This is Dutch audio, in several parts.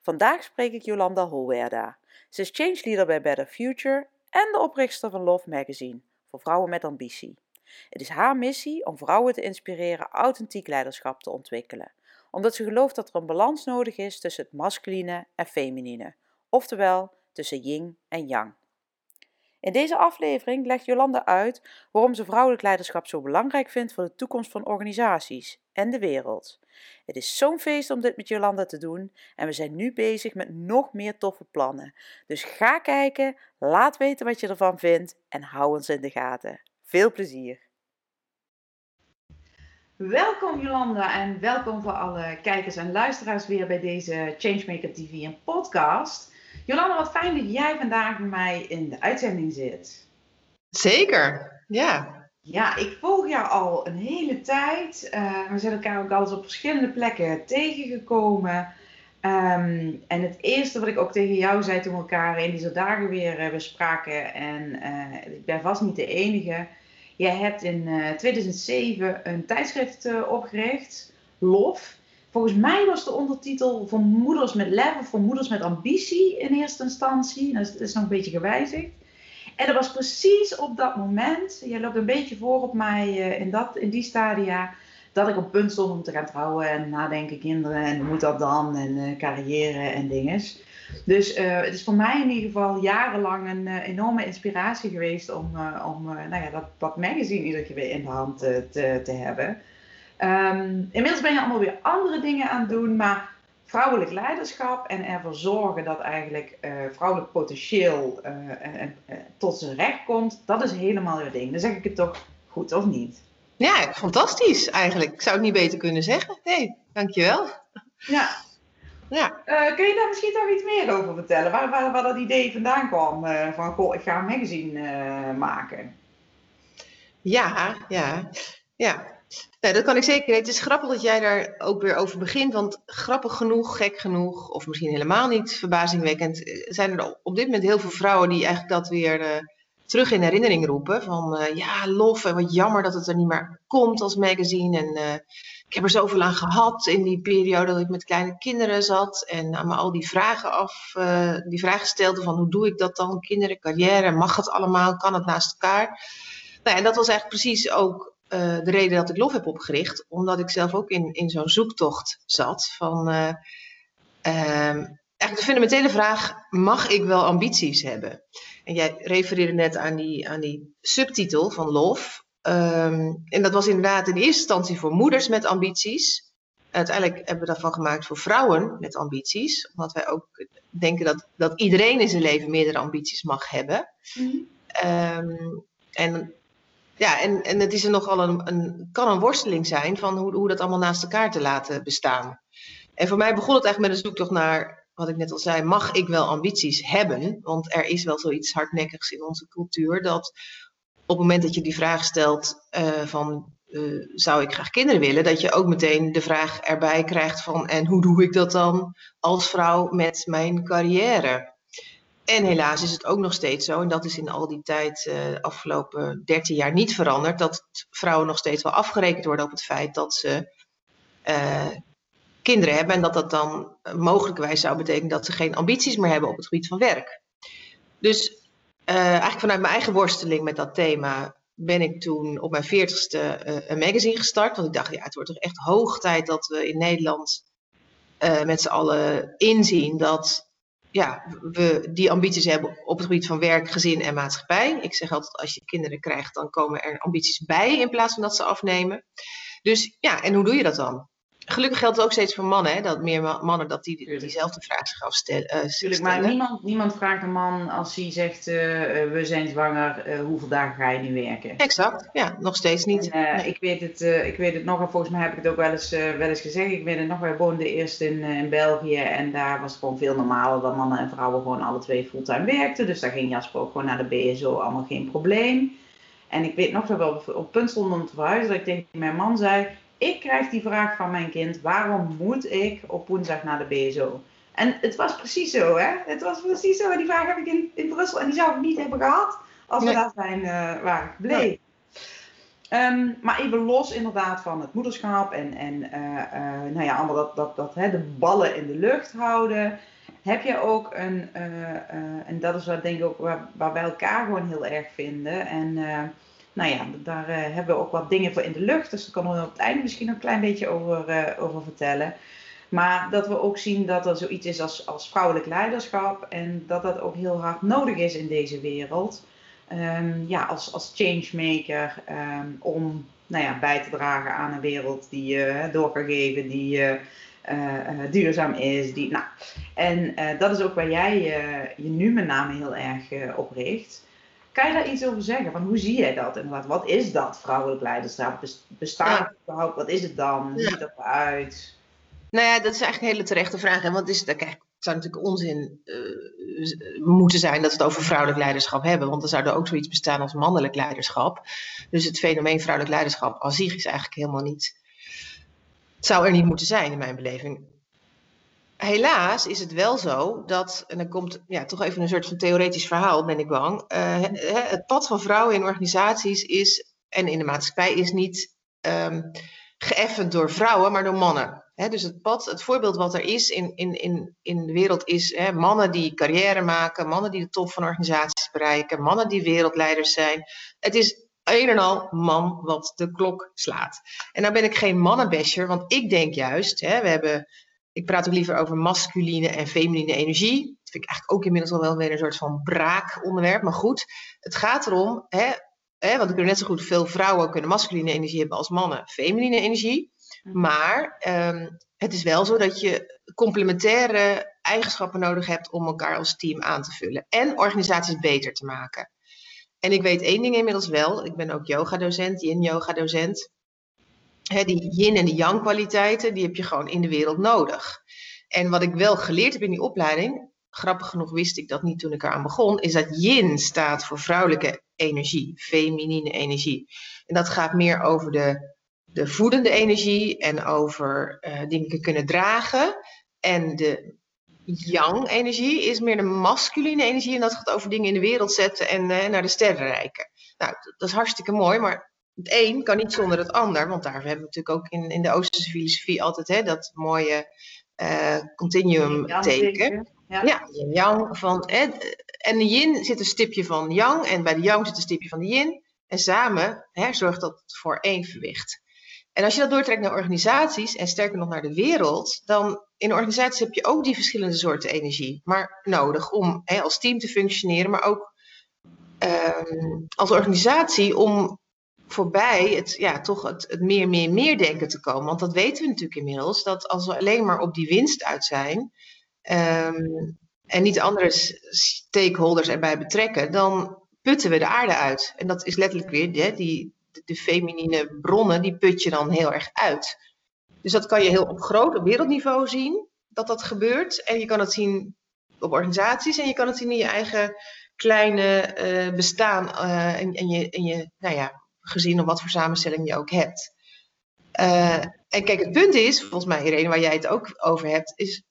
Vandaag spreek ik Jolanda Holwerda. Ze is change leader bij Better Future en de oprichter van Love Magazine voor vrouwen met ambitie. Het is haar missie om vrouwen te inspireren authentiek leiderschap te ontwikkelen, omdat ze gelooft dat er een balans nodig is tussen het masculine en feminine, oftewel tussen yin en yang. In deze aflevering legt Jolanda uit waarom ze vrouwelijk leiderschap zo belangrijk vindt voor de toekomst van organisaties en de wereld. Het is zo'n feest om dit met Jolanda te doen en we zijn nu bezig met nog meer toffe plannen. Dus ga kijken, laat weten wat je ervan vindt en hou ons in de gaten. Veel plezier! Welkom Jolanda en welkom voor alle kijkers en luisteraars weer bij deze Changemaker TV en podcast. Jolanda, wat fijn dat jij vandaag bij mij in de uitzending zit. Zeker, ja. Ja, ik volg jou al een hele tijd. Uh, we zijn elkaar ook al eens op verschillende plekken tegengekomen. Um, en het eerste wat ik ook tegen jou zei toen we elkaar in deze dagen weer uh, bespraken, en uh, ik ben vast niet de enige. Jij hebt in 2007 een tijdschrift opgericht, LOF. Volgens mij was de ondertitel voor moeders met lef voor moeders met ambitie in eerste instantie. Dat is, is nog een beetje gewijzigd. En dat was precies op dat moment, jij loopt een beetje voor op mij uh, in, dat, in die stadia, dat ik op punt stond om te gaan trouwen en nadenken kinderen en hoe moet dat dan en uh, carrière en dinges. Dus uh, het is voor mij in ieder geval jarenlang een enorme inspiratie geweest om, om nou ja, dat, dat magazine iedere keer weer in de hand te, te hebben. Um, inmiddels ben je allemaal weer andere dingen aan het doen, maar vrouwelijk leiderschap en ervoor zorgen dat eigenlijk uh, vrouwelijk potentieel uh, uh, tot zijn recht komt, dat is helemaal je ding. Dan zeg ik het toch goed of niet? Ja, fantastisch eigenlijk. Ik zou het niet beter kunnen zeggen. Nee, dankjewel. Ja. ja. kun je daar misschien nog iets meer over vertellen? Waar, waar, waar dat idee vandaan kwam van, goh, ik ga een magazine maken? Ja, ja. Ja, Nee, dat kan ik zeker. Het is grappig dat jij daar ook weer over begint. Want grappig genoeg, gek genoeg, of misschien helemaal niet verbazingwekkend, eh, zijn er op dit moment heel veel vrouwen die eigenlijk dat weer uh, terug in herinnering roepen. Van uh, ja, lof en wat jammer dat het er niet meer komt als magazine. En ik heb er zoveel aan gehad in die periode dat ik met kleine kinderen zat. En aan me al die vragen af, die vragen van hoe doe ik dat dan? Kinderen, carrière, mag het allemaal? Kan het naast elkaar? Nou, en dat was eigenlijk precies ook uh, de reden dat ik Lof heb opgericht, omdat ik zelf ook in, in zo'n zoektocht zat. Van, uh, eigenlijk de fundamentele vraag: mag ik wel ambities hebben? En jij refereerde net aan die, aan die subtitel van Lof. Um, en dat was inderdaad in eerste instantie voor moeders met ambities. Uiteindelijk hebben we daarvan gemaakt voor vrouwen met ambities. Omdat wij ook denken dat, dat iedereen in zijn leven meerdere ambities mag hebben. Mm um, en ja, en, en het is er nogal een, een, kan een worsteling zijn van hoe, hoe dat allemaal naast elkaar te laten bestaan. En voor mij begon het eigenlijk met een zoektocht naar, wat ik net al zei, mag ik wel ambities hebben? Want er is wel zoiets hardnekkigs in onze cultuur dat op het moment dat je die vraag stelt uh, van uh, zou ik graag kinderen willen, dat je ook meteen de vraag erbij krijgt van en hoe doe ik dat dan als vrouw met mijn carrière? En helaas is het ook nog steeds zo, en dat is in al die tijd, de uh, afgelopen 13 jaar niet veranderd, dat vrouwen nog steeds wel afgerekend worden op het feit dat ze uh, kinderen hebben. En dat dat dan mogelijkwijs zou betekenen dat ze geen ambities meer hebben op het gebied van werk. Dus eigenlijk vanuit mijn eigen worsteling met dat thema ben ik toen op mijn veertigste een magazine gestart. Want ik dacht, ja, het wordt toch echt hoog tijd dat we in Nederland met z'n allen inzien dat ja, we die ambities hebben op het gebied van werk, gezin en maatschappij. Ik zeg altijd, als je kinderen krijgt, dan komen er ambities bij in plaats van dat ze afnemen. Dus ja, en hoe doe je dat dan? Gelukkig geldt het ook steeds voor mannen, hè, dat meer mannen dat die diezelfde vraag zich afstellen. Uh, Tuurlijk, maar niemand, niemand vraagt een man als hij zegt, uh, we zijn zwanger, hoeveel dagen ga je nu werken? Exact, ja, nog steeds niet. En, ik, weet het, ik weet het nog, en volgens mij heb ik het ook wel eens, wel eens gezegd, ik weet het nog, wij woonden eerst in, in België en daar was het gewoon veel normaler dat mannen en vrouwen gewoon alle twee fulltime werkten. Dus daar ging Jasper ook gewoon naar de BSO, allemaal geen probleem. En ik weet nog dat we op, op punt stonden om te verhuizen, dat ik tegen mijn man zei, ik krijg die vraag van mijn kind, waarom moet ik op woensdag naar de BSO? En het was precies zo, hè? Het was precies zo. Die vraag heb ik in, in Brussel en die zou ik niet hebben gehad als we daar zijn uh, waren gebleven. Ehm, maar even los inderdaad van het moederschap en, en uh, nou ja, allemaal dat, dat, dat hè, de ballen in de lucht houden. Heb je ook een, en dat is wat denk ik ook waar, waar wij elkaar gewoon heel erg vinden. En nou ja, daar uh, hebben we ook wat dingen voor in de lucht. Dus daar kan we op het einde misschien een klein beetje over, uh, over vertellen. Maar dat we ook zien dat er zoiets is als, als vrouwelijk leiderschap. En dat dat ook heel hard nodig is in deze wereld. Um, ja, als, als changemaker. Um, om nou ja, bij te dragen aan een wereld die je uh, door kan geven. Die duurzaam is. Die, nou. En dat is ook waar jij je nu met name heel erg op richt. Kan je daar iets over zeggen? Van hoe zie jij dat inderdaad? Wat is dat vrouwelijk leiderschap? Bestaat het überhaupt? Wat is het dan? Hoe ziet dat eruit? Nou ja, dat is eigenlijk een hele terechte vraag. En wat is het? Kijk, het zou natuurlijk onzin uh, moeten zijn dat we het over vrouwelijk leiderschap hebben. Want dan zou er ook zoiets bestaan als mannelijk leiderschap. Dus het fenomeen vrouwelijk leiderschap als zich is eigenlijk helemaal niet. Het zou er niet moeten zijn in mijn beleving helaas is het wel zo dat, en dan komt ja, toch even een soort van theoretisch verhaal, ben ik bang. Uh, het pad van vrouwen in organisaties is, en in de maatschappij is niet um, geëffend door vrouwen, maar door mannen. dus het pad, het voorbeeld wat er is in, in, in, in de wereld is mannen die carrière maken, mannen die de top van organisaties bereiken, mannen die wereldleiders zijn. Het is een en al man wat de klok slaat. En nou ben ik geen mannenbescher, want ik denk juist, we hebben ik praat ook liever over masculine en feminine energie. Dat vind ik eigenlijk ook inmiddels al wel weer een soort van braakonderwerp. Maar goed, het gaat erom, hè, hè, want ik wil net zo goed veel vrouwen kunnen masculine energie hebben als mannen feminine energie. Mhm. Maar um, het is wel zo dat je complementaire eigenschappen nodig hebt om elkaar als team aan te vullen. En organisaties beter te maken. En ik weet één ding inmiddels wel. Ik ben ook yoga-docent, yin-yoga-docent die yin en die yang kwaliteiten, die heb je gewoon in de wereld nodig. En wat ik wel geleerd heb in die opleiding, grappig genoeg wist ik dat niet toen ik eraan begon, is dat yin staat voor vrouwelijke energie, feminine energie. En dat gaat meer over de, de voedende energie en over uh, dingen kunnen dragen. En de yang-energie is meer de masculine energie en dat gaat over dingen in de wereld zetten en uh, naar de sterren reiken. Nou, dat is hartstikke mooi, maar het een kan niet zonder het ander, want daar hebben we natuurlijk ook in, in de Oosterse filosofie altijd hè, dat mooie uh, continuum teken. Ja, ja yang van. Hè, en de yin zit een stipje van yang en bij de yang zit een stipje van de yin. En samen hè, zorgt dat voor evenwicht. En als je dat doortrekt naar organisaties en sterker nog naar de wereld, dan in organisaties heb je ook die verschillende soorten energie, maar nodig om hè, als team te functioneren, maar ook um, als organisatie om voorbij het, ja, toch het, het meer, meer, meer denken te komen. Want dat weten we natuurlijk inmiddels, dat als we alleen maar op die winst uit zijn um, en niet andere stakeholders erbij betrekken, dan putten we de aarde uit. En dat is letterlijk weer hè, die, de feminine bronnen, die put je dan heel erg uit. Dus dat kan je heel op groot, op wereldniveau zien, dat dat gebeurt. En je kan het zien op organisaties en je kan het zien in je eigen kleine uh, bestaan uh, en, en, je, en je, nou ja, gezien op wat voor samenstelling je ook hebt. Uh, en kijk, het punt is, volgens mij Irene, waar jij het ook over hebt, is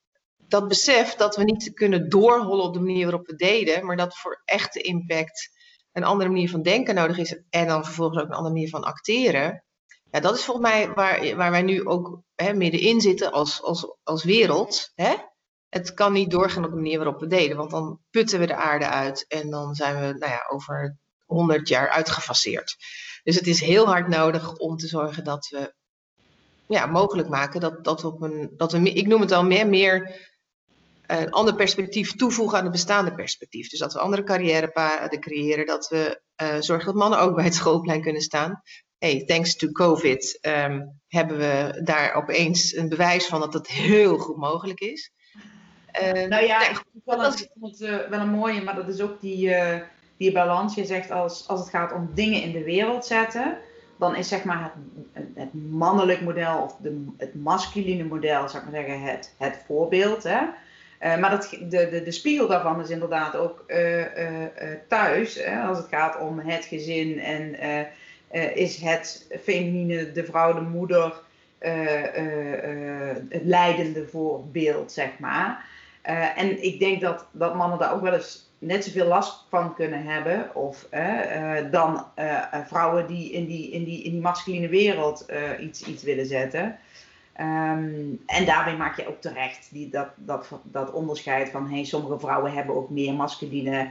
dat besef dat we niet kunnen doorhollen op de manier waarop we deden, maar dat voor echte impact een andere manier van denken nodig is en dan vervolgens ook een andere manier van acteren. Ja, dat is volgens mij waar, waar wij nu ook hè, middenin zitten als, als, als wereld. Hè? Het kan niet doorgaan op de manier waarop we deden, want dan putten we de aarde uit en dan zijn we nou ja, over 100 jaar uitgefaseerd. Dus het is heel hard nodig om te zorgen dat we ja, mogelijk maken dat, dat, op een, dat we, ik noem het al meer, meer een ander perspectief toevoegen aan het bestaande perspectief. Dus dat we andere carrièrepaden creëren, dat we uh, zorgen dat mannen ook bij het schoolplein kunnen staan. hey, thanks to COVID ehm, hebben we daar opeens een bewijs van dat het heel goed mogelijk is. Uh, nou ja, ik vond het uh, wel een mooie, maar dat is ook die, uh, die balans. Je zegt als, als het gaat om dingen in de wereld zetten, dan is zeg maar het, het mannelijk model of de, het masculine model, zou ik maar zeggen, het, het voorbeeld. Hè? Uh, maar dat, de, de, de spiegel daarvan is inderdaad ook uh, uh, thuis, hè, als het gaat om het gezin en is het feminine, de vrouw, de moeder, het leidende voorbeeld, zeg maar. en ik denk dat, dat mannen daar ook wel eens net zoveel last van kunnen hebben of, dan vrouwen die in die, in die, in die masculine wereld iets, iets willen zetten. Um, en daarbij maak je ook terecht die, dat, dat, dat onderscheid van hey, sommige vrouwen hebben ook meer masculine,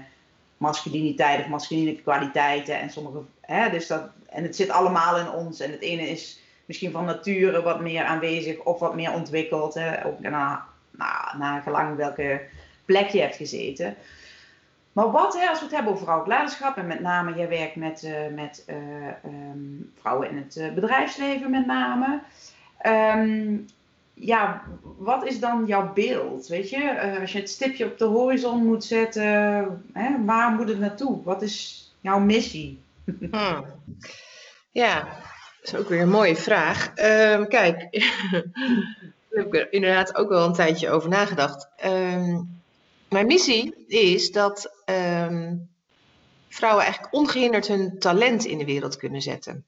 masculiniteit of masculine kwaliteiten. En sommige, hè, dus dat, en het zit allemaal in ons. En het ene is misschien van nature wat meer aanwezig of wat meer ontwikkeld. Hè, ook na, na, na gelang welke plek je hebt gezeten. Maar wat, hè, als we het hebben over vrouwelijk leiderschap en met name jij werkt met, uh, met uh, um, vrouwen in het uh, bedrijfsleven met name. Um, ja, wat is dan jouw beeld? Weet je, als je het stipje op de horizon moet zetten, hè, waar moet het naartoe? Wat is jouw missie? Hmm. Ja, dat is ook weer een mooie vraag. Um, kijk, daar heb ik er inderdaad ook wel een tijdje over nagedacht. Um, mijn missie is dat vrouwen eigenlijk ongehinderd hun talent in de wereld kunnen zetten.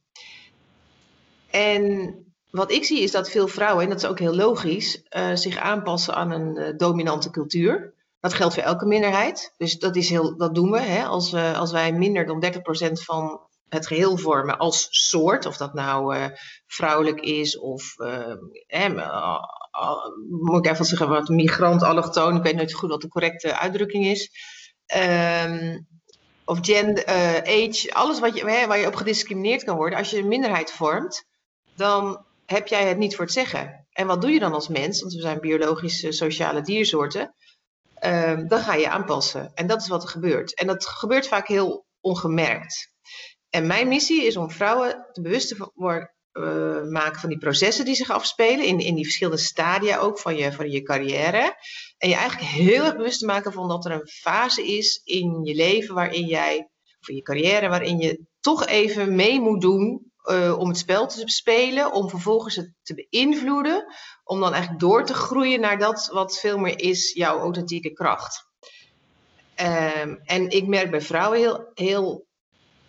En wat ik zie is dat veel vrouwen, en dat is ook heel logisch, uh, zich aanpassen aan een uh, dominante cultuur. Dat geldt voor elke minderheid. Dus dat, is heel, dat doen we. Hè? Als, we, als wij minder dan 30% van het geheel vormen als soort, of dat nou uh, vrouwelijk is of, moet ik even zeggen, wat migrant, allochtoon, ik weet niet goed wat de correcte uitdrukking is. Um, of gender, age, alles wat je, waar je op gediscrimineerd kan worden. Als je een minderheid vormt, dan heb jij het niet voor het zeggen. En wat doe je dan als mens? Want we zijn biologische sociale diersoorten. Um, dan ga je aanpassen. En dat is wat er gebeurt. En dat gebeurt vaak heel ongemerkt. En mijn missie is om vrouwen te bewust te uh, maken van die processen die zich afspelen. In, in die verschillende stadia ook van je, van je carrière. En je eigenlijk heel erg bewust te maken van dat er een fase is in je leven waarin jij, in je carrière, waarin je toch even mee moet doen uh, om het spel te spelen, om vervolgens het te beïnvloeden, om dan eigenlijk door te groeien naar dat wat veel meer is jouw authentieke kracht. Um, en ik merk bij vrouwen heel, heel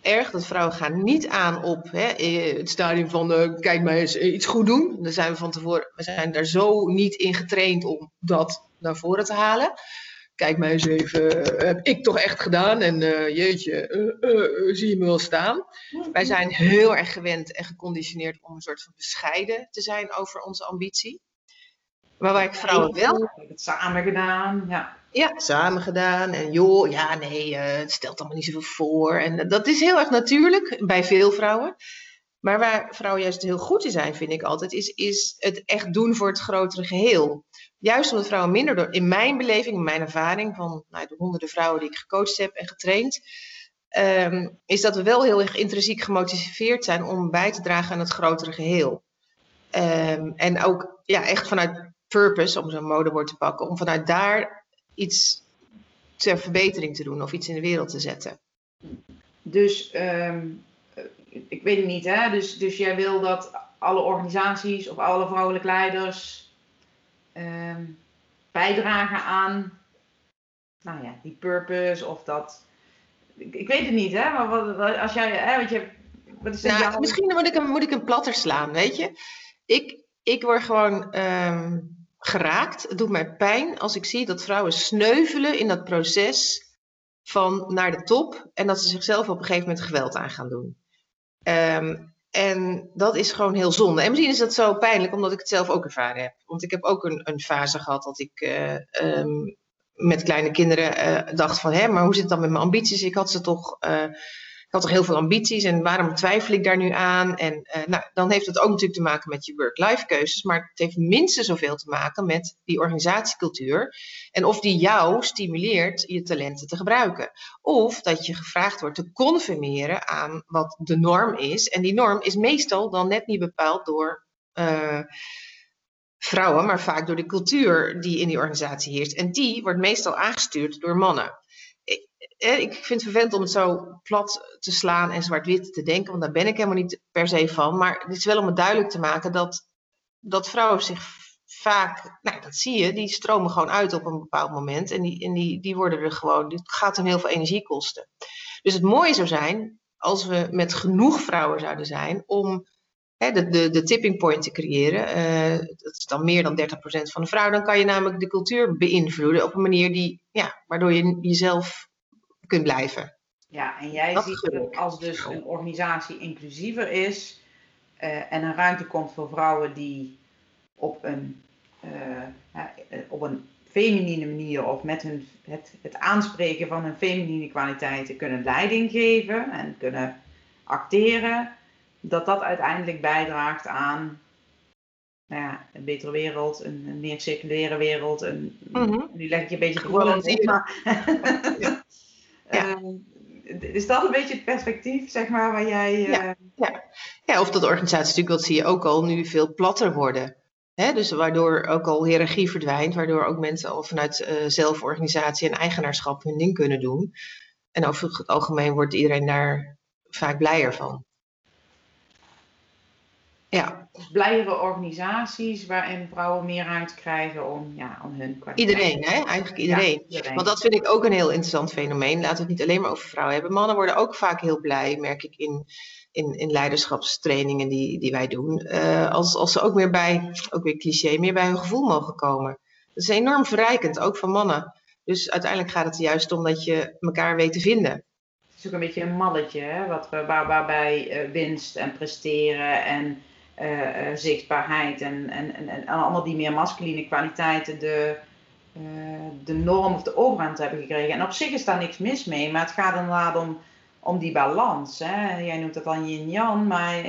erg dat vrouwen gaan niet aan op hè, eh, het stadium van uh, kijk maar eens iets goed doen. Daar zijn we van tevoren, we zijn daar zo niet in getraind om dat naar voren te halen kijk mij eens even, heb ik toch echt gedaan? En jeetje, zie je me wel staan? Wij zijn heel erg gewend en geconditioneerd om een soort van bescheiden te zijn over onze ambitie. Maar waar ik vrouwen wel... Het samen gedaan, ja. Ja, samen gedaan. En joh, ja nee, het stelt allemaal niet zoveel voor. En dat is heel erg natuurlijk bij veel vrouwen. Maar waar vrouwen juist heel goed in zijn, vind ik altijd, is, is het echt doen voor het grotere geheel juist omdat vrouwen minder in mijn beleving, in mijn ervaring van nou, de honderden vrouwen die ik gecoacht heb en getraind, um, is dat we wel heel erg intrinsiek gemotiveerd zijn om bij te dragen aan het grotere geheel. Um, en ook ja, echt vanuit purpose, om zo'n modewoord te pakken, om vanuit daar iets ter verbetering te doen of iets in de wereld te zetten. Dus um, ik weet het niet, hè? Dus, dus jij wil dat alle organisaties of alle vrouwelijke leiders Ehm, bijdragen aan nou ja, die purpose of dat. Ik, ik weet het niet, hè? Maar wat, als jij, hè, want je, wat is nou, jouw... Misschien moet ik, een, moet ik een platter slaan, weet je? Ik, ik word gewoon um, geraakt. Het doet mij pijn als ik zie dat vrouwen sneuvelen in dat proces van naar de top en dat ze zichzelf op een gegeven moment geweld aan gaan doen. Um, en dat is gewoon heel zonde. En misschien is dat zo pijnlijk omdat ik het zelf ook ervaren heb. Want ik heb ook een, een fase gehad dat ik uh, um, met kleine kinderen uh, dacht van... hé, maar hoe zit het dan met mijn ambities? Ik had ze toch ik had toch heel veel ambities en waarom twijfel ik daar nu aan? En uh, nou, dan heeft het ook natuurlijk te maken met je work-life keuzes, maar het heeft minstens zoveel te maken met die organisatiecultuur en of die jou stimuleert je talenten te gebruiken. Of dat je gevraagd wordt te conformeren aan wat de norm is. En die norm is meestal dan net niet bepaald door uh, vrouwen, maar vaak door de cultuur die in die organisatie heerst. En die wordt meestal aangestuurd door mannen ik vind het vervelend om het zo plat te slaan en zwart-wit te denken, want daar ben ik helemaal niet per se van. Maar het is wel om het duidelijk te maken dat, dat vrouwen zich vaak, nou dat zie je, die stromen gewoon uit op een bepaald moment en die, en die, die worden er gewoon, dit gaat hem heel veel energie kosten. Dus het mooie zou zijn als we met genoeg vrouwen zouden zijn om de, de, de tipping point te creëren. Uh, dat is dan meer dan 30% van de vrouwen. Dan kan je namelijk de cultuur beïnvloeden op een manier die, ja, waardoor je jezelf kunt blijven. Ja, en jij ziet dat als dus een organisatie inclusiever is uh, en een ruimte komt voor vrouwen die op een, uh, op een feminine manier of met hun, het, het aanspreken van hun feminine kwaliteiten kunnen leiding geven en kunnen acteren, dat dat uiteindelijk bijdraagt aan nou ja, een betere wereld, een, een meer circulaire wereld. Een, mm Nu leg ik je een beetje gewoon maar ja. Ehm, is dat een beetje het perspectief, zeg maar, waar jij... Ja, eh, ja. ja of dat organisaties natuurlijk, dat zie je ook al, nu veel platter worden. Hè? Dus waardoor ook al hiërarchie verdwijnt, waardoor ook mensen al vanuit uh, zelforganisatie en eigenaarschap hun ding kunnen doen. En over het algemeen wordt iedereen daar vaak blijer van. Ja. Dus blijere organisaties waarin vrouwen meer ruimte krijgen om, ja, om hun kwaliteit. Iedereen, hè? eigenlijk iedereen. Want dat vind ik ook een heel interessant fenomeen. Laten we het niet alleen maar over vrouwen hebben. Mannen worden ook vaak heel blij, merk ik in, in, in leiderschapstrainingen die, die wij doen. Uh, als, als ze ook meer bij, ook weer cliché, meer bij hun gevoel mogen komen. Dat is enorm verrijkend, ook van mannen. Dus uiteindelijk gaat het er juist om dat je elkaar weet te vinden. Het is ook een beetje een malletje, hè? Wat we, waar, waarbij uh, winst en presteren en uh, zichtbaarheid en, en, en, en, allemaal die meer masculine kwaliteiten de, uh, de norm of de overhand hebben gekregen. En op zich is daar niks mis mee, maar het gaat inderdaad om, om die balans. Hè? Jij noemt dat dan yin-yang, maar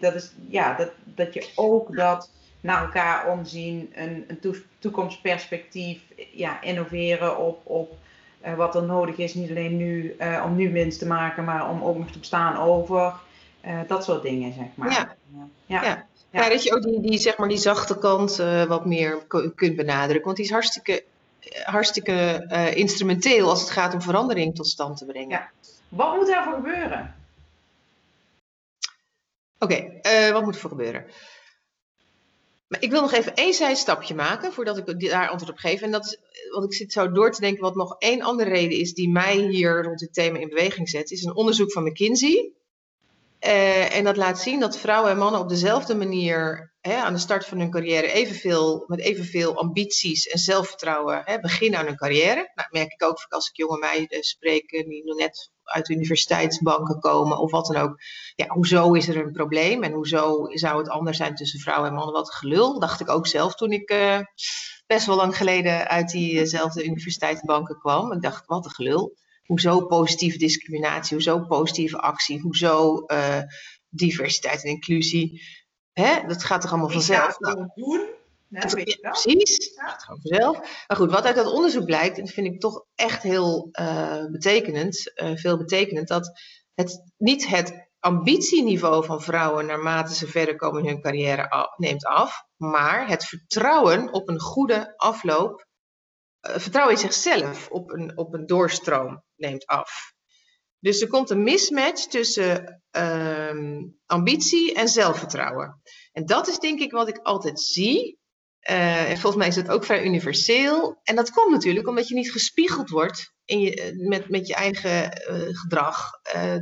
dat is ja, dat, dat je ook dat naar elkaar omzien, een, een toekomstperspectief, ja, innoveren op, op wat er nodig is, niet alleen nu om nu winst te maken, maar om ook nog te bestaan over. Uh, dat soort dingen, zeg maar. Ja. Ja. ja. ja. dat je ook die, die, zeg maar, die zachte kant uh, wat meer kunt benadrukken. Want die is hartstikke, hartstikke uh, instrumenteel als het gaat om verandering tot stand te brengen. Ja. Wat moet daarvoor gebeuren? Oké, okay, wat moet er voor gebeuren? Maar ik wil nog even één zijstapje maken voordat ik daar antwoord op geef. En dat is, want ik zit zo door te denken, wat nog één andere reden is die mij hier rond dit thema in beweging zet, is een onderzoek van McKinsey. Uh, en dat laat zien dat vrouwen en mannen op dezelfde manier hè, aan de start van hun carrière evenveel, met evenveel ambities en zelfvertrouwen hè, beginnen aan hun carrière. Nou, merk ik ook als ik jonge meiden spreek die nog net uit universiteitsbanken komen of wat dan ook. Ja, hoezo is er een probleem en hoezo zou het anders zijn tussen vrouwen en mannen? Wat gelul, dacht ik ook zelf toen ik uh, best wel lang geleden uit diezelfde universiteitsbanken kwam. Ik dacht, wat een gelul hoezo positieve discriminatie, hoezo positieve actie, hoezo uh, diversiteit en inclusie. Hè? Dat gaat toch allemaal vanzelf? Nou, doen? Ja, ja, precies, ja. gaat gewoon vanzelf. Maar goed, wat uit dat onderzoek blijkt, en dat vind ik toch echt heel uh, betekenend, uh, veel betekenend, dat het niet het ambitieniveau van vrouwen naarmate ze verder komen in hun carrière neemt af, maar het vertrouwen op een goede afloop vertrouwen in zichzelf op een, op een doorstroom neemt af. Dus er komt een mismatch tussen uh, ambitie en zelfvertrouwen. En dat is denk ik wat ik altijd zie. Uh, en volgens mij is het ook vrij universeel. En dat komt natuurlijk omdat je niet gespiegeld wordt in je, eh, met, met je eigen gedrag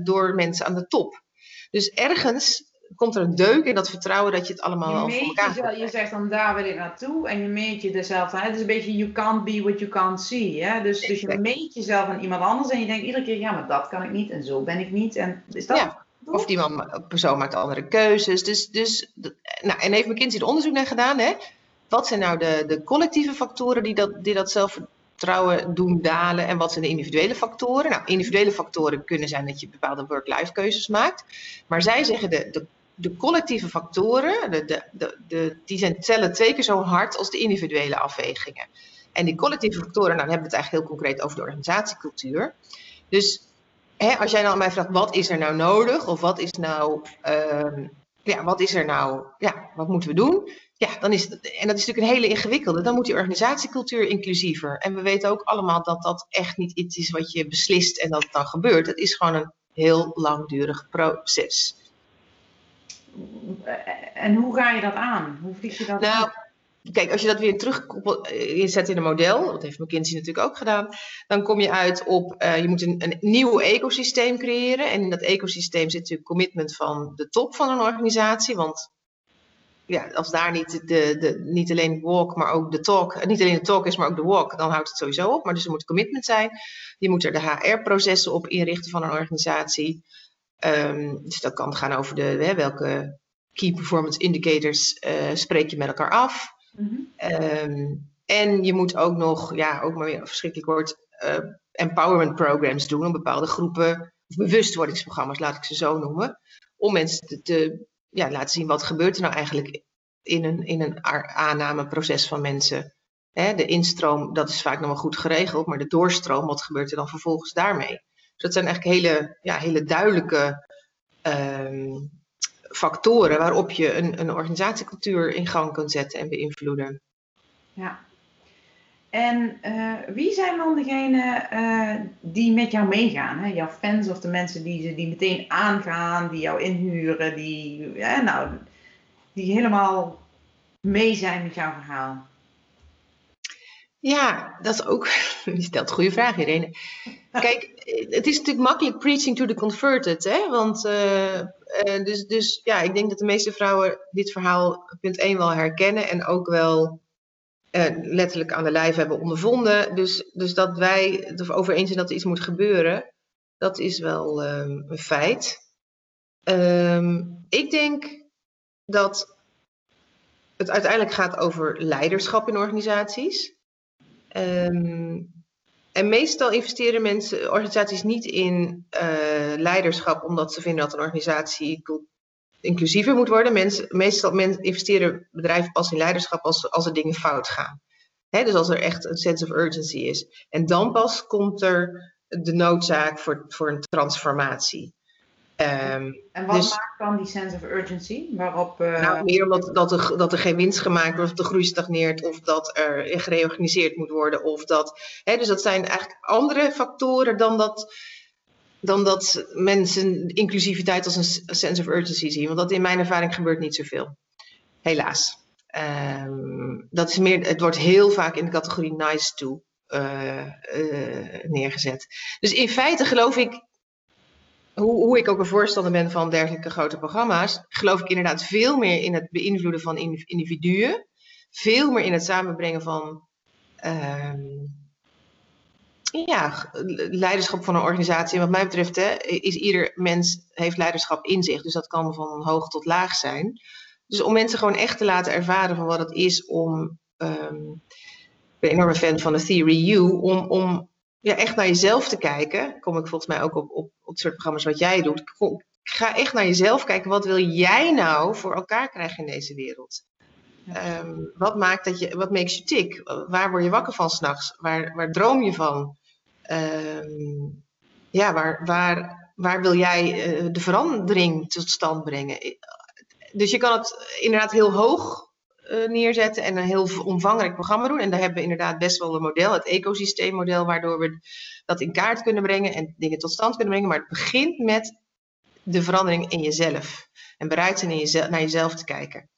door mensen aan de top. Dus ergens komt er een deuk in dat vertrouwen dat je het allemaal wel voor elkaar hebt. Je zegt dan daar wil ik naartoe en je meet je dezelfde. Het is een beetje you can't be what you can't see. Hè? Dus, dus je meet jezelf aan iemand anders en je denkt iedere keer, ja, maar dat kan ik niet en zo ben ik niet. En is dat... Ja. Of die man, persoon maakt andere keuzes. Dus, dus, nou, en heeft McKinsey er onderzoek naar gedaan. Hè? Wat zijn nou de, de collectieve factoren die dat, die dat zelf, zelfvertrouwen doen dalen en wat zijn de individuele factoren? Nou, individuele factoren kunnen zijn dat je bepaalde work-life keuzes maakt. Maar zij zeggen de, de, de collectieve factoren, de, de, de, die zijn tellen twee keer zo hard als de individuele afwegingen. En die collectieve factoren, nou dan hebben we het eigenlijk heel concreet over de organisatiecultuur. Dus hè, als jij dan aan mij vraagt, wat is er nou nodig? Of wat is nou, uh, ja, wat is er nou, ja, wat moeten we doen? Ja, dan is en dat is natuurlijk een hele ingewikkelde. Dan moet die organisatiecultuur inclusiever. En we weten ook allemaal dat dat echt niet iets is wat je beslist en dat het dan gebeurt. Het is gewoon een heel langdurig proces. En hoe ga je dat aan? Hoe vlieg je dat nou, Kijk, als je dat weer terug inzet in een model, dat heeft McKinsey natuurlijk ook gedaan, dan kom je uit op, uh, je moet een, een nieuw ecosysteem creëren. En in dat ecosysteem zit natuurlijk commitment van de top van een organisatie, want ja, als daar niet, de, de, niet alleen walk, maar ook de talk, eh, niet alleen de talk is, maar ook de walk, dan houdt het sowieso op. Maar dus er moet commitment zijn. Je moet er de HR-processen op inrichten van een organisatie. Um, dus dat kan gaan over de, hè, welke key performance indicators uh, spreek je met elkaar af. Mm en je moet ook nog, ja, ook maar weer een verschrikkelijk woord, uh, empowerment programs doen om bepaalde groepen, of bewustwordingsprogramma's, laat ik ze zo noemen, om mensen te, te ja, laten zien wat gebeurt er nou eigenlijk in een, in een aannameproces van mensen. Hè, de instroom, dat is vaak nog wel goed geregeld, maar de doorstroom, wat gebeurt er dan vervolgens daarmee? Dus dat zijn eigenlijk hele, ja, hele duidelijke um, factoren waarop je een, een organisatiecultuur in gang kunt zetten en beïnvloeden. Ja. En uh, wie zijn dan degenen uh, die met jou meegaan? Hè? Jouw fans of de mensen die, die meteen aangaan, die jou inhuren, die, ja, nou, die helemaal mee zijn met jouw verhaal? Ja, dat is ook. Je stelt goede vraag, Irene. Kijk, het is natuurlijk makkelijk preaching to the converted, hè? Want uh, uh, dus, dus ja, ik denk dat de meeste vrouwen dit verhaal punt 1 wel herkennen en ook wel uh, letterlijk aan de lijf hebben ondervonden. Dus, dus dat wij het erover eens zijn dat er iets moet gebeuren, dat is wel um, een feit. Um, ik denk dat het uiteindelijk gaat over leiderschap in organisaties. Um, en meestal investeren mensen, organisaties niet in uh, leiderschap omdat ze vinden dat een organisatie inclusiever moet worden. Mensen, meestal investeren bedrijven pas in leiderschap als, als er dingen fout gaan. Dus als er echt een sense of urgency is. En dan pas komt er de noodzaak voor, voor een transformatie. Um, en wat dus, maakt dan die sense of urgency? Waarop, uh... Nou, meer omdat dat er, dat er geen winst gemaakt wordt, of de groei stagneert, of dat er gereorganiseerd moet worden. Of dat, hè, dus dat zijn eigenlijk andere factoren dan dat, dan dat mensen inclusiviteit als een sense of urgency zien. Want dat in mijn ervaring gebeurt niet zoveel. Helaas. Um, dat is meer, het wordt heel vaak in de categorie nice to uh, uh, neergezet. Dus in feite geloof ik hoe, hoe ik ook een voorstander ben van dergelijke grote programma's, geloof ik inderdaad veel meer in het beïnvloeden van individuen. Veel meer in het samenbrengen van uh, ja, leiderschap van een organisatie. En wat mij betreft hè, is ieder mens heeft leiderschap in zich. Dus dat kan van hoog tot laag zijn. Dus om mensen gewoon echt te laten ervaren van wat het is om. Um, ik ben een enorme fan van de Theory U. Om, om ja, echt naar jezelf te kijken. Kom ik volgens mij ook op, op, op het soort programma's wat jij doet. Ga echt naar jezelf kijken. Wat wil jij nou voor elkaar krijgen in deze wereld? Um, wat maakt dat je, wat makes you tick? Waar word je wakker van s'nachts? Waar, waar droom je van? Um, ja, waar, waar, waar wil jij uh, de verandering tot stand brengen? Dus je kan het inderdaad heel hoog neerzetten en een heel omvangrijk programma doen. En daar hebben we inderdaad best wel een model, het ecosysteemmodel, waardoor we dat in kaart kunnen brengen en dingen tot stand kunnen brengen. Maar het begint met de verandering in jezelf. En bereid zijn in jezelf, naar jezelf te kijken.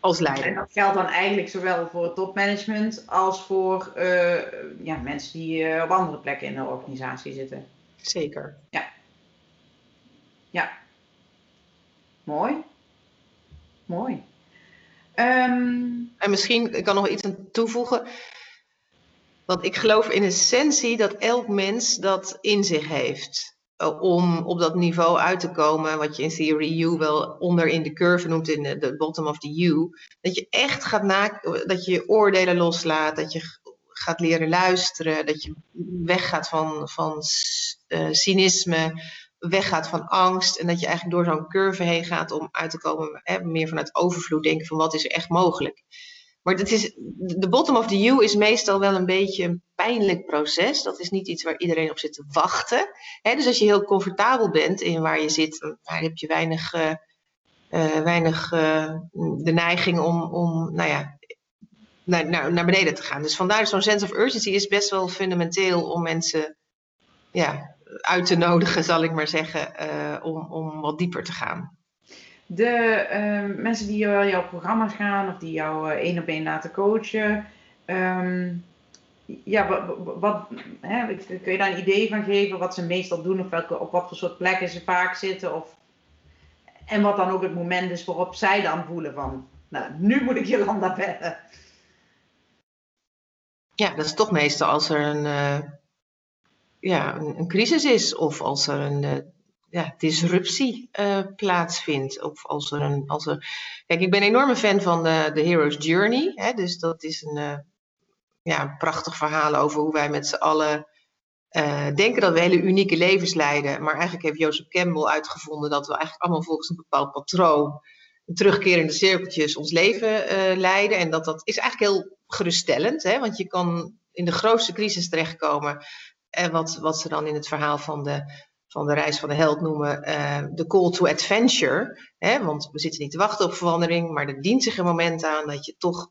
Als leider. En dat geldt dan eigenlijk zowel voor het topmanagement als voor uh, ja, mensen die uh, op andere plekken in de organisatie zitten. Zeker. Ja. Ja. Mooi. Mooi. Um... En misschien ik kan nog iets aan toevoegen. Want ik geloof in essentie dat elk mens dat in zich heeft. Eh, om op dat niveau uit te komen, wat je in Theory U wel onder in de curve noemt, in de, bottom of the U. Dat je echt gaat na, dat je je oordelen loslaat, dat je gaat leren luisteren, dat je weggaat van, van uh, cynisme, weggaat van angst en dat je eigenlijk door zo'n curve heen gaat om uit te komen, hè, meer vanuit overvloed denken van wat is er echt mogelijk. Maar dat is, de bottom of the U is meestal wel een beetje een pijnlijk proces. Dat is niet iets waar iedereen op zit te wachten. dus als je heel comfortabel bent in waar je zit, dan heb je weinig, uh, weinig uh, de neiging om, om nou ja, naar, naar, naar beneden te gaan. Dus vandaar zo'n sense of urgency is best wel fundamenteel om mensen ja, uit te nodigen, zal ik maar zeggen, uh, om, om wat dieper te gaan. De uh, mensen die jouw programma's gaan of die jou uh, één op één laten coachen, um, ja, wat, wat hè, kun je daar een idee van geven wat ze meestal doen of welke, op wat voor soort plekken ze vaak zitten? Of, en wat dan ook het moment is waarop zij dan voelen van, nou, nu moet ik Jolanda bellen. Ja, dat is toch meestal als er een, uh, ja, een, een, crisis is of als er een uh, ja, disruptie uh, plaatsvindt. Of als er een. Als er... Kijk, ik ben een enorme fan van de, de Hero's Journey. Hè, dus dat is een, ja, een prachtig verhaal over hoe wij met z'n allen denken dat we hele unieke levens leiden. Maar eigenlijk heeft Joseph Campbell uitgevonden dat we eigenlijk allemaal volgens een bepaald patroon. Terugkerende cirkeltjes ons leven leiden. En dat dat is eigenlijk heel geruststellend, hè? want je kan in de grootste crisis terechtkomen. En wat, wat ze dan in het verhaal van de, van de reis van de held noemen, uh, de call to adventure. Hè? Want we zitten niet te wachten op verandering, maar er dient zich een moment aan dat je toch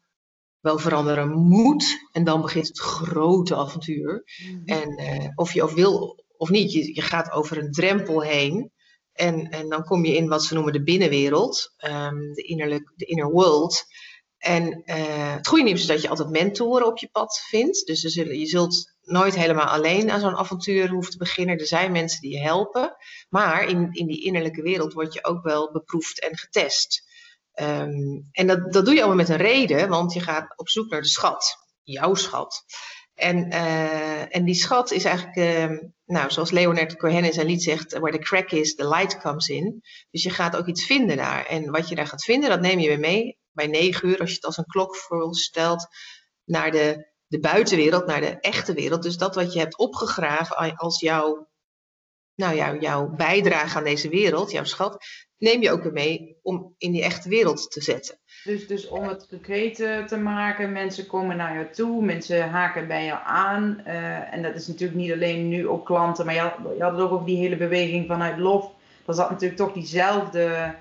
wel veranderen moet. En dan begint het grote avontuur. Mhm. En uh, of je of wil of niet, je, je gaat over een drempel heen. En, en dan kom je in wat ze noemen de binnenwereld, um, de, innerlijk, de inner world. En uh, het goede nieuws is dat je altijd mentoren op je pad vindt. Dus zullen, je zult nooit helemaal alleen aan zo'n avontuur hoeven te beginnen. Er zijn mensen die je helpen. Maar in, in die innerlijke wereld word je ook wel beproefd en getest. Um, en dat, dat doe je allemaal met een reden, want je gaat op zoek naar de schat. Jouw schat. En, uh, en die schat is eigenlijk, uh, nou, zoals Leonard Cohen in zijn lied zegt, where the crack is, the light comes in. Dus je gaat ook iets vinden daar. En wat je daar gaat vinden, dat neem je weer mee bij negen uur, als je het als een klok voorstelt, naar de, de buitenwereld, naar de echte wereld. Dus dat wat je hebt opgegraven als jouw, nou ja, jouw bijdrage aan deze wereld, jouw schat, neem je ook weer mee om in die echte wereld te zetten. Dus, dus om het concreet te maken, mensen komen naar jou toe, mensen haken bij jou aan. Uh, en dat is natuurlijk niet alleen nu ook klanten, maar je had, je had ook, ook die hele beweging vanuit lof. Dat zat natuurlijk toch diezelfde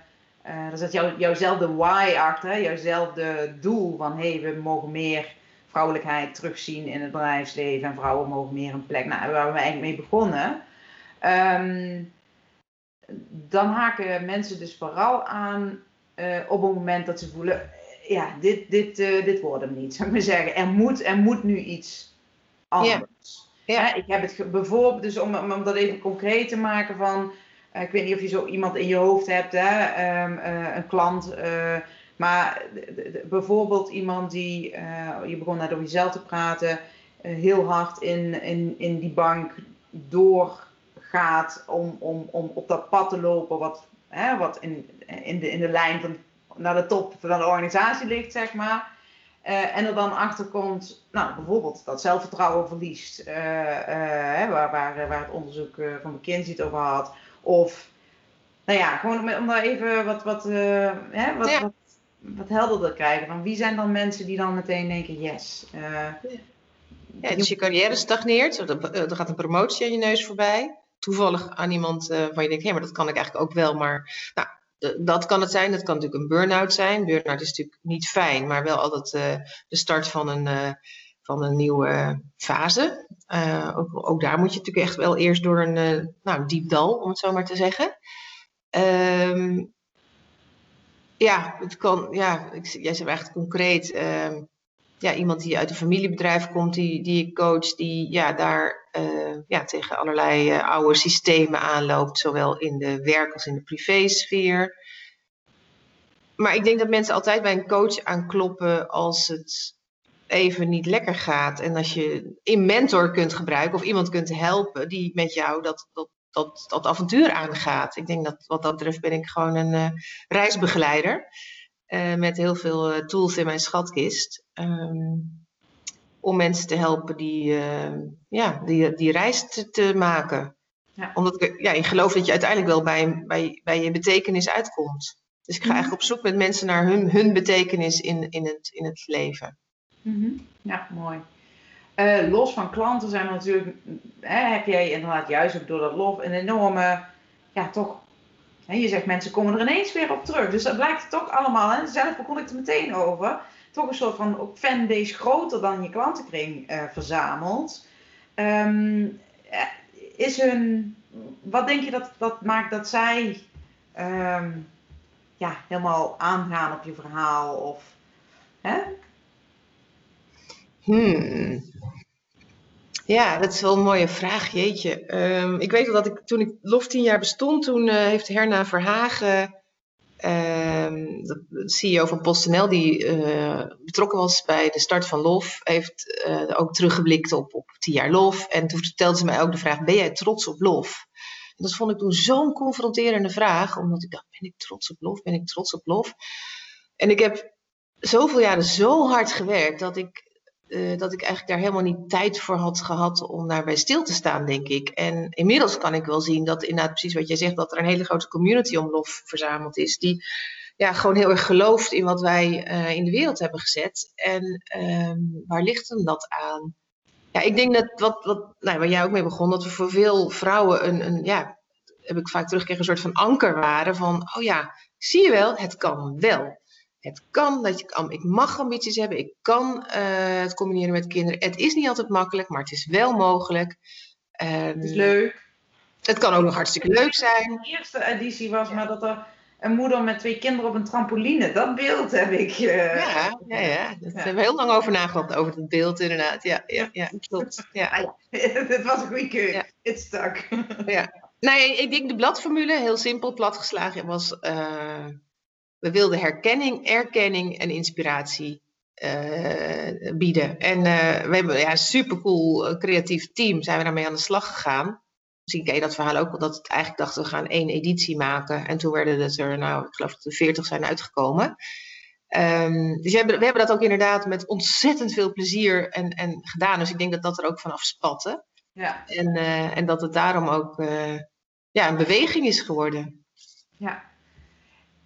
uh, er zit jou, jouwzelfde why achter, jouwzelfde doel van hé, hey, we mogen meer vrouwelijkheid terugzien in het bedrijfsleven en vrouwen mogen meer een plek. Nou, waar we eigenlijk mee begonnen. Um, dan haken mensen dus vooral aan uh, op het moment dat ze voelen, ja, dit, dit, uh, dit wordt hem niet, zou ik maar zeggen. Er moet, er moet nu iets anders. Ja. Ja. Ik heb het bijvoorbeeld, dus om, om dat even concreet te maken van, ik weet niet of je zo iemand in je hoofd hebt, hè, um, uh, een klant. Uh, maar bijvoorbeeld iemand die, je begon net over jezelf te praten, heel hard in, in, in die bank doorgaat om, om, om op dat pad te lopen, wat, hè, wat in, in, de, in de lijn van, naar de top van de organisatie ligt, zeg maar. En er dan achter komt, nou, bijvoorbeeld dat zelfvertrouwen verliest, waar, waar, waar het onderzoek van McKinsey het over had. Of, nou ja, gewoon om, daar even wat, wat, uh, hè, wat, wat, wat, helderder te krijgen. Van wie zijn dan mensen die dan meteen denken, yes. Uh, ja, dus je carrière stagneert, er gaat een promotie aan je neus voorbij. Toevallig aan iemand uh, waar je denkt, hé, hey, maar dat kan ik eigenlijk ook wel. Maar nou, dat kan het zijn. Dat kan natuurlijk een burn-out zijn. Burn-out is natuurlijk niet fijn, maar wel altijd de start van een, van een nieuwe fase. Uh, ook, ook, daar moet je natuurlijk echt wel eerst door een nou, diep dal, om het zo maar te zeggen. Um, ja, het kan, ja, ik, jij zegt echt concreet. Um, ja, iemand die uit een familiebedrijf komt, die, die je coach, die ja, daar uh, ja, tegen allerlei uh, oude systemen aanloopt, zowel in de werk- als in de privésfeer. Maar ik denk dat mensen altijd bij een coach aankloppen als het even niet lekker gaat. En als je een mentor kunt gebruiken of iemand kunt helpen die met jou dat, dat, dat, dat avontuur aangaat. Ik denk dat wat dat betreft ben ik gewoon een uh, reisbegeleider. Uh, met heel veel uh, tools in mijn schatkist. Um, om mensen te helpen die, uh, ja, die, die reis te, te maken. Ja. Omdat ik, ja, ik geloof dat je uiteindelijk wel bij, bij, bij je betekenis uitkomt. Dus ik ga mhm. eigenlijk op zoek met mensen naar hun, hun betekenis in, in, het, in het leven. Mm Ja, mooi. Uh, los van klanten zijn natuurlijk, hè, heb jij inderdaad juist ook door dat lof een enorme, ja toch, hè, je zegt mensen komen er ineens weer op terug. Dus dat blijkt toch allemaal, hè, zelf begon ik er meteen over, toch een soort van fanbase groter dan je klantenkring uh, verzamelt. Um, is hun, wat denk je dat, dat maakt dat zij um, ja, helemaal aangaan op je verhaal? Of, hè? Hmm. Ja, dat is wel een mooie vraag, jeetje. Um, ik weet wel dat ik toen ik LOF tien jaar bestond, toen uh, heeft Herna Verhagen, um, de CEO van PostNL, die uh, betrokken was bij de start van LOF, heeft uh, ook teruggeblikt op, op tien jaar LOF. En toen vertelde ze mij ook de vraag, ben jij trots op LOF? Dat vond ik toen zo'n confronterende vraag, omdat ik dacht, ben ik trots op LOF? Ben ik trots op LOF? En ik heb zoveel jaren zo hard gewerkt dat ik uh, dat ik eigenlijk daar helemaal niet tijd voor had gehad om daarbij stil te staan, denk ik. En inmiddels kan ik wel zien dat inderdaad precies wat jij zegt, dat er een hele grote community om lof verzameld is. Die ja, gewoon heel erg gelooft in wat wij uh, in de wereld hebben gezet. En um, waar ligt hem dat aan? Ja, ik denk dat wat, wat nou, waar jij ook mee begon, dat we voor veel vrouwen een, een ja, heb ik vaak teruggekregen, een soort van anker waren van, oh ja, zie je wel, het kan wel. Het kan, dat je, ik mag ambities hebben, ik kan uh, het combineren met kinderen. Het is niet altijd makkelijk, maar het is wel mogelijk. Um, het is leuk. Het kan ook nog hartstikke leuk zijn. De eerste editie was maar dat er een moeder met twee kinderen op een trampoline, dat beeld heb ik. Uh, ja, ja, ja, daar ja. hebben we heel lang over nagedacht, over het beeld inderdaad. Ja, ja, ja klopt. Ja. Ah, het was een goede keuze. Het stak. ja. Nee, ik denk de bladformule, heel simpel platgeslagen, was... Uh, we wilden herkenning, erkenning en inspiratie uh, bieden. En uh, we hebben ja, een supercool uh, creatief team, zijn we daarmee aan de slag gegaan. Misschien ken je dat verhaal ook wel, dat het eigenlijk dachten we gaan één editie maken. En toen werden het er, nou, ik geloof dat er veertig zijn uitgekomen. Um, dus we hebben, we hebben dat ook inderdaad met ontzettend veel plezier en, en gedaan. Dus ik denk dat dat er ook vanaf spatte. Ja. En, en dat het daarom ook ja, een beweging is geworden. Ja,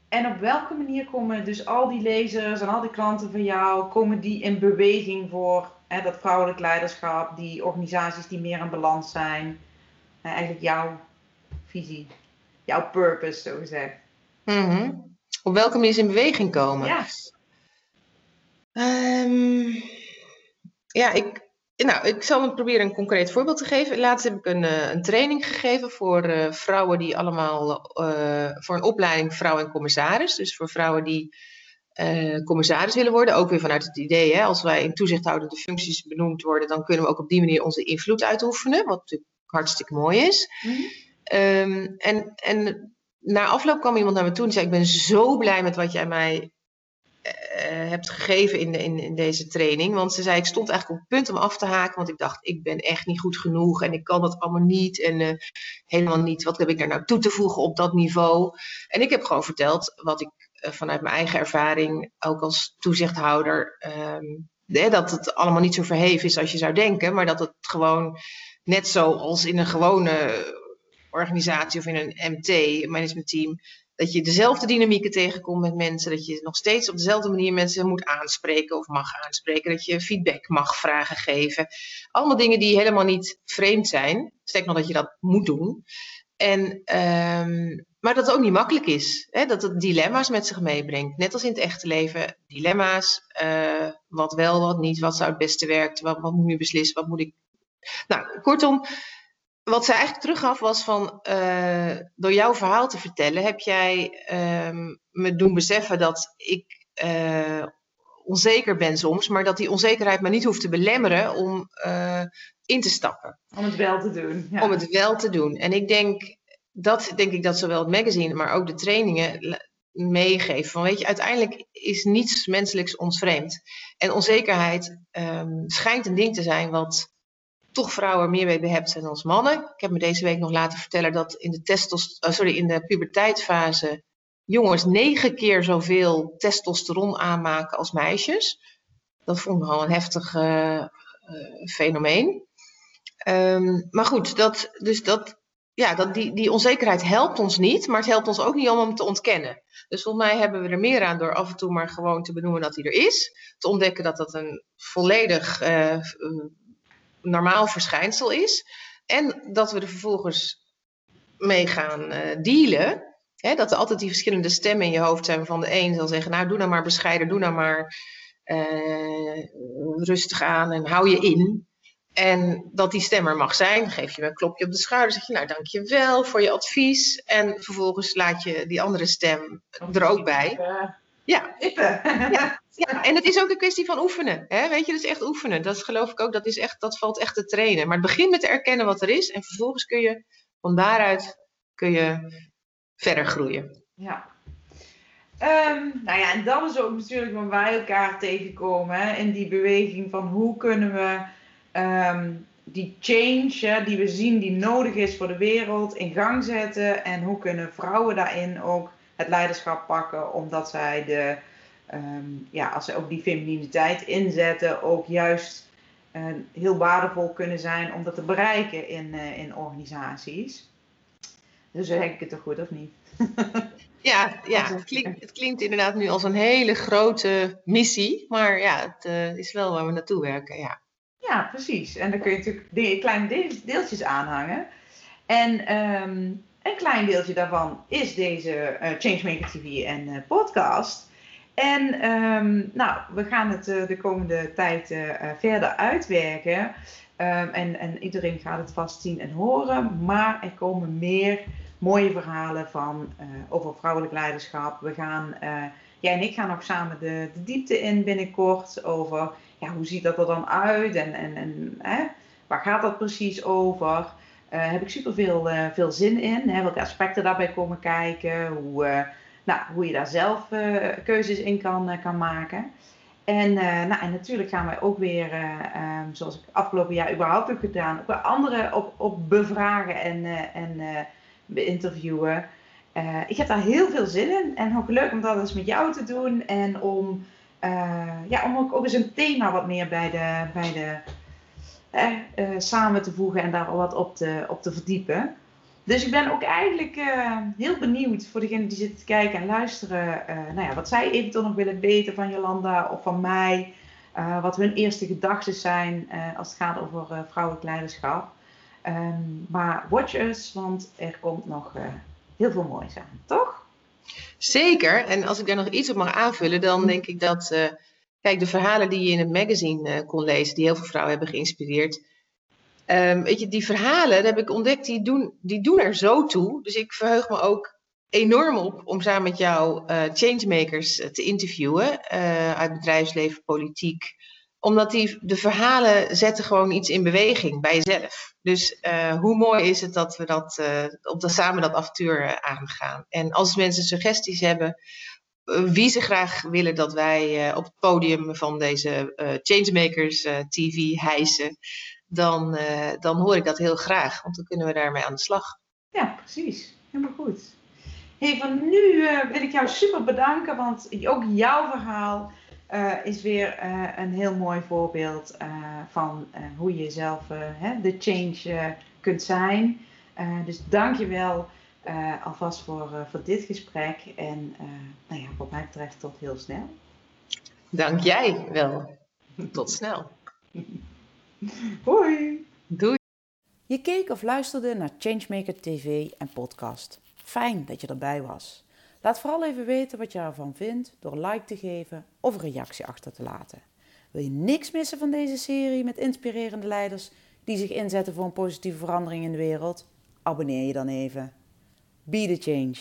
en op welke manier komen dus al die lezers en al die klanten van jou, komen die in beweging voor hè, dat vrouwelijk leiderschap, die organisaties die meer in balans zijn? Hè, eigenlijk jouw visie, jouw purpose, zo gezegd. Mm Op welke manier ze in beweging komen? Ja. Um, ja, ik, nou, ik zal proberen een concreet voorbeeld te geven. Laatst heb ik een, uh, een training gegeven voor uh, vrouwen die allemaal uh, voor een opleiding vrouw en commissaris. Dus voor vrouwen die commissaris willen worden. Ook weer vanuit het idee, hè, als wij in toezichthoudende functies benoemd worden, dan kunnen we ook op die manier onze invloed uitoefenen. Wat natuurlijk hartstikke mooi is. Mm -hmm. um, en, en na afloop kwam iemand naar me toe en zei: Ik ben zo blij met wat jij mij hebt gegeven in, in, deze training. Want ze zei, ik stond eigenlijk op het punt om af te haken. Want ik dacht, ik ben echt niet goed genoeg en ik kan dat allemaal niet. En uh, helemaal niet, wat heb ik daar nou toe te voegen op dat niveau? En ik heb gewoon verteld wat ik uh, vanuit mijn eigen ervaring, ook als toezichthouder, um, dat het allemaal niet zo verheven is als je zou denken. Maar dat het gewoon net zoals in een gewone organisatie of in een MT, managementteam dat je dezelfde dynamieken tegenkomt met mensen. Dat je nog steeds op dezelfde manier mensen moet aanspreken of mag aanspreken. Dat je feedback mag vragen geven. Allemaal dingen die helemaal niet vreemd zijn. Sterk nog dat je dat moet doen. En, um, maar dat het ook niet makkelijk is. Hè? Dat het dilemma's met zich meebrengt. Net als in het echte leven. Dilemma's. Uh, wat wel, wat niet. Wat zou het beste werken? Wat, wat moet je beslissen? Wat moet ik. Nou, kortom wat ze eigenlijk teruggaf was van, uh, door jouw verhaal te vertellen, heb jij uh, me doen beseffen dat ik uh, onzeker ben soms, maar dat die onzekerheid me niet hoeft te belemmeren om uh, in te stappen. Om het wel te doen. Ja. Om het wel te doen. En ik denk, dat denk ik dat zowel het magazine, maar ook de trainingen meegeven. Van weet je, uiteindelijk is niets menselijks ons vreemd. En onzekerheid um, schijnt een ding te zijn wat toch vrouwen meer mee zijn dan mannen. Ik heb me deze week nog laten vertellen dat in de, testos, uh, sorry, in de puberteitsfase jongens negen keer zoveel testosteron aanmaken als meisjes. Dat vond ik al een heftig uh, fenomeen. Ehm, maar goed, dat, dus dat, ja, dat, die, die onzekerheid helpt ons niet, maar het helpt ons ook niet om hem te ontkennen. Dus volgens mij hebben we er meer aan door af en toe maar gewoon te benoemen dat hij er is. Te ontdekken dat dat een volledig normaal verschijnsel is. En dat we er vervolgens mee gaan uh, dealen. Hè, dat er altijd die verschillende stemmen in je hoofd zijn. Van de een zal zeggen, nou doe nou maar bescheiden, doe nou maar uh, rustig aan en hou je in. En dat die stem er mag zijn, geef je een klopje op de schouder, zeg je nou dankjewel voor je advies. En vervolgens laat je die andere stem er ook bij. Ja. ja. Ja. En het is ook een kwestie van oefenen. Hè? Weet je, dat is echt oefenen. Dat geloof ik ook, dat, is echt, dat valt echt te trainen. Maar het begint met te erkennen wat er is. En vervolgens kun je van daaruit kun je verder groeien. Ja. Um, nou ja, en dat is ook natuurlijk waar wij elkaar tegenkomen. Hè? In die beweging van hoe kunnen we Ehm, die change die we zien die nodig is voor de wereld in gang zetten. En hoe kunnen vrouwen daarin ook het leiderschap pakken, omdat zij de, ehm, ja, als ze ook die femininiteit inzetten, ook juist uh, heel waardevol kunnen zijn om dat te bereiken in, uh, in organisaties. Dus zeg ik het toch goed of niet? Ja, ja het, klinkt, het klinkt inderdaad nu als een hele grote missie, maar ja, het uh, is wel waar we naartoe werken, ja. Ja, precies. En dan kun je natuurlijk kleine deeltjes aanhangen. En um, een klein deeltje daarvan is deze uh, Changemaker TV en uh, podcast. En um, nou, we gaan het uh, de komende tijd verder uitwerken. Um, en, en iedereen gaat het vast zien en horen. Maar er komen meer mooie verhalen van over vrouwelijk leiderschap. We gaan, jij en ik gaan ook samen de, de diepte in binnenkort over ja, hoe ziet dat er dan uit en, en, en hè, waar gaat dat precies over? Heb ik super veel, veel zin in. Hè, welke aspecten daarbij komen kijken. Hoe, nou, hoe je daar zelf keuzes in kan, kan maken. En, nou, en natuurlijk gaan wij ook weer, um, zoals ik afgelopen jaar überhaupt heb gedaan, ook anderen op, op bevragen en, en ik heb daar heel veel zin in en ook leuk om dat eens met jou te doen en om ja, om ook, ook eens een thema wat meer bij de, bij de samen te voegen en daar wat op te, op te verdiepen. Dus ik ben ook eigenlijk uh, heel benieuwd voor degenen die zitten te kijken en luisteren, nou ja, wat zij eventueel nog willen weten van Jolanda of van mij. wat hun eerste gedachten zijn als het gaat over vrouwelijk leiderschap. Um, maar watch us, want er komt nog heel veel moois aan, toch? Zeker. En als ik daar nog iets op mag aanvullen, dan denk ik dat, kijk, de verhalen die je in het magazine kon lezen, die heel veel vrouwen hebben geïnspireerd. Um, weet je, die verhalen, dat heb ik ontdekt, die doen, die doen er zo toe. Dus ik verheug me ook enorm op om samen met jou uh, changemakers te interviewen uit bedrijfsleven, politiek, omdat die, de verhalen zetten gewoon iets in beweging bij jezelf. Dus uh, hoe mooi is het dat we dat, uh, op dat samen dat avontuur uh, aangaan. En als mensen suggesties hebben, wie ze graag willen dat wij op het podium van deze Changemakers TV hijsen, dan, dan hoor ik dat heel graag. Want dan kunnen we daarmee aan de slag. Ja, precies. Helemaal goed. Hey, van nu wil ik jou super bedanken, want ook jouw verhaal uh, is weer uh, een heel mooi voorbeeld uh, van hoe je zelf de change kunt zijn. dus dank je wel alvast voor, voor dit gesprek. En nou ja, wat mij betreft tot heel snel. Dank jij wel. Tot snel. Hoi. Doei. Je keek of luisterde naar Changemaker TV en podcast. Fijn dat je erbij was. Laat vooral even weten wat je ervan vindt door like te geven of een reactie achter te laten. Wil je niks missen van deze serie met inspirerende leiders die zich inzetten voor een positieve verandering in de wereld? Abonneer je dan even. Be the change.